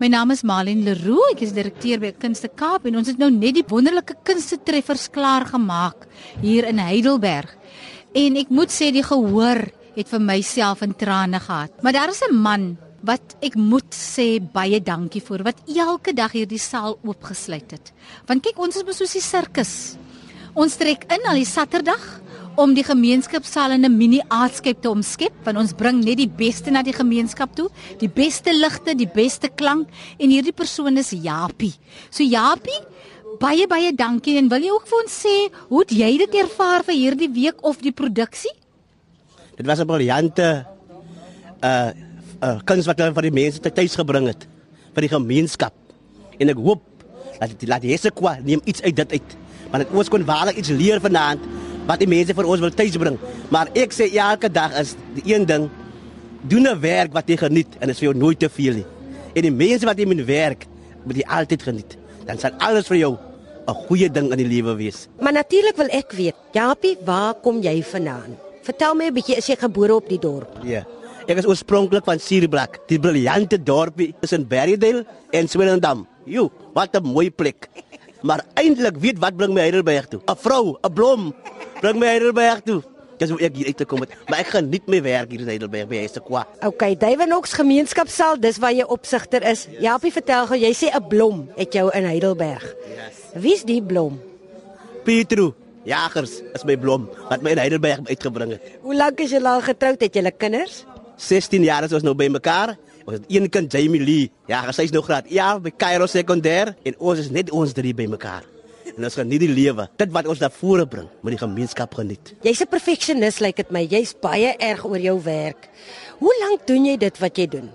My naam is Malien Leroux, ek is direkteur by Kunste Kaap en ons het nou net die wonderlike kunste treffers klaar gemaak hier in Heidelberg. En ek moet sê die gehoor het vir myself in trane gehad. Maar daar is 'n man wat ek moet sê baie dankie vir wat elke dag hierdie saal oopgesluit het. Want kyk, ons is mos soos die sirkus. Ons trek in al die Saterdag om die gemeenskapsaal in 'n mini aardskyp te omskep want ons bring net die beste na die gemeenskap toe, die beste ligte, die beste klank en hierdie persoon is Japie. So Japie, baie baie dankie en wil jy ook vir ons sê hoe jy dit ervaar vir hierdie week of die produksie? Dit was 'n briljante uh uh kuns wat hulle vir die mense tuis gebring het vir die gemeenskap. En ek hoop dat dit laat Jesus kwa neem iets uit dit uit. Want ons kon waarlik iets leer vanaand wat die mense vir ons wil tuis bring. Maar ek sê elke dag is die een ding doen 'n werk wat jy geniet en dit is vir jou nooit te veel nie. En die mense wat jy moet werk, moet jy altyd geniet. Dan sal alles vir jou 'n goeie ding in die lewe wees. Maar natuurlik wil ek weet, Japie, waar kom jy vandaan? Vertel my 'n bietjie, is jy gebore op die dorp? Ja. Ek is oorspronklik van Sierblak, die briljante dorpie tussen Berrydale en Swellendam. Jo, wat 'n mooi plek. Maar eintlik weet wat bring my Heidelberg toe? 'n Vrou, 'n blom. Bring my Heidelberg toe. Dis hoe ek hier uit te kom het. Maar ek geniet my werk hier in Heidelberg by Hesekwa. Okay, Duivenox gemeenskapsaal, dis waar jy opsigter is. Japie, vertel gou, jy sê 'n blom het jou in Heidelberg. Yes. Wie's die blom? Pietru, jagers, is my blom wat my in Heidelberg uitgebring het. Hoe lank is julle al getroud? Het julle kinders? 16 jaar is ons nou by mekaar. Ons het een kind Jamie Lee. Ja, sy is nog graad. Ja, by Cairo sekondêr en ons is net ons drie by mekaar. En ons geniet die lewe. Dit wat ons daar vore bring, moet die gemeenskap geniet. Jy's 'n perfeksionis, lyk like dit my. Jy's baie erg oor jou werk. Hoe lank doen jy dit wat jy doen?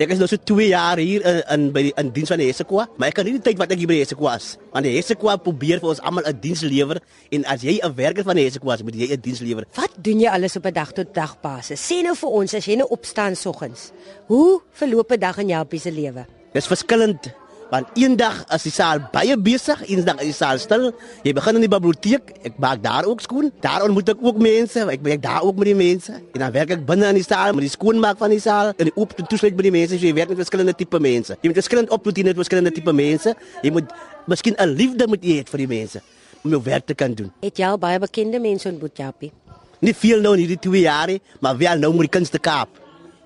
Ek is nou so 2 jaar hier in in by die in diens van die Hesekwa, maar ek kan nie die tyd wat ek hier by die Hesekwa is. Want die Hesekwa probeer vir ons almal 'n diens lewer en as jy 'n werker van die Hesekwa is, moet jy 'n diens lewer. Wat doen jy alles op 'n dag tot dag basis? Sê nou vir ons as jy nou opstaan soggens. Hoe verloop 'n dag in Japie se lewe? Dis verskillend. Want eendag as die saal baie besig, eendag is die saal stil. Jy begin in die biblioteek, ek maak daar ook skoon. Daar ontmoet ek ook mense, ek werk daar ook met die mense. En dan werk ek binne in die saal met die skoonmaak van die saal en die oop toesluit met die mense. So jy werk met verskillende tipe mense. Jy moet verskillend opvoedien met verskillende tipe mense. Jy moet miskien 'n liefde moet hê vir die mense om jou werk te kan doen. Het jy al baie bekende mense ontmoet, Japie? Nie veel nou in hierdie 2 jaar nie, maar wel nou met die kunste Kaap.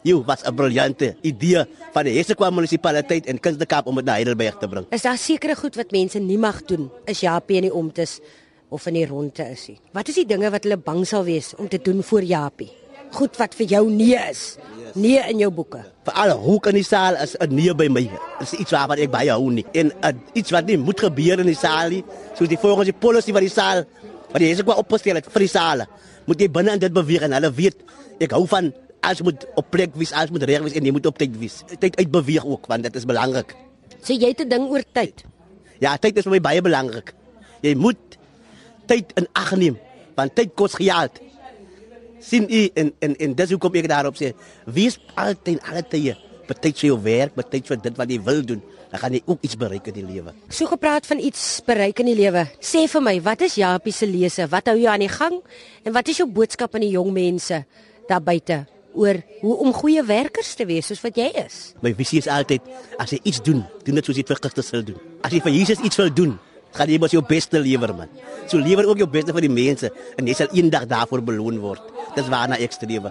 Jy was 'n briljante idee van die Hesekwa munisipaliteit en Kunste Kaap om dit na Heidelberg te bring. Is daar sekere goed wat mense nie mag doen as Japie in die omtes of in die rondte is nie? Wat is die dinge wat hulle bang sal wees om te doen voor Japie? Goed wat vir jou nee is. Nee in jou boeke. Veral hoek in die saal is 'n nee by my. Dit is iets waarvan ek baie hou nie. En uh, iets wat nie moet gebeur in die saal nie, soos die volgens die polisie van die saal wat die Hesekwa opgestel het vir die saal. Moet jy binne in dit beweeg en hulle weet ek hou van as moet op plek wees, as moet reg wees en jy moet op tyd wees. Tyd uitbeweeg ook want dit is belangrik. So jy het 'n ding oor tyd. Ja, tyd is vir my baie belangrik. Jy moet tyd in ag neem want tyd kos geld. sien u en en en dis hoekom ek daarop sê, wees altyd alle tye betyd vir jou werk, betyd vir dit wat jy wil doen. Dan gaan jy ook iets bereik in die lewe. So gepraat van iets bereik in die lewe. Sê vir my, wat is Japie se lese? Wat hou jou aan die gang? En wat is jou boodskap aan die jong mense daar buite oor hoe om goeie werkers te wees soos wat jy is? My visie is altyd as jy iets doen, doen dit soos jy dit vir Christus wil doen. As jy vir Jesus iets wil doen, gaan jy mos jou beste lewer man. So lewer ook jou beste vir die mense en jy sal eendag daarvoor beloon word. Dis waarna ek streef.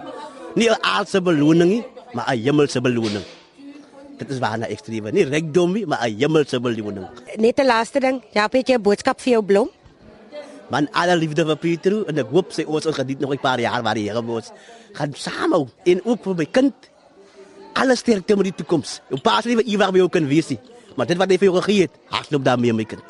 Nie 'n aardse beloning nie, maar 'n hemelse beloning. Dit is waarna ek streef. Nie rykdom nie, maar 'n hemelse beloning. Net 'n laaste ding, Japie, het jy 'n boodskap vir jou blom? Man, alle liefde vir Pietro en ek hoop sy ons ons geniet nog 'n paar jaar waar die Here ons gaan saamhou en ook vir my kind alles sterkte met die toekoms. Jou pa se liewe ewig by jou kan wees nie, maar dit wat hy vir jou gegee het, hardloop daarmee my kind.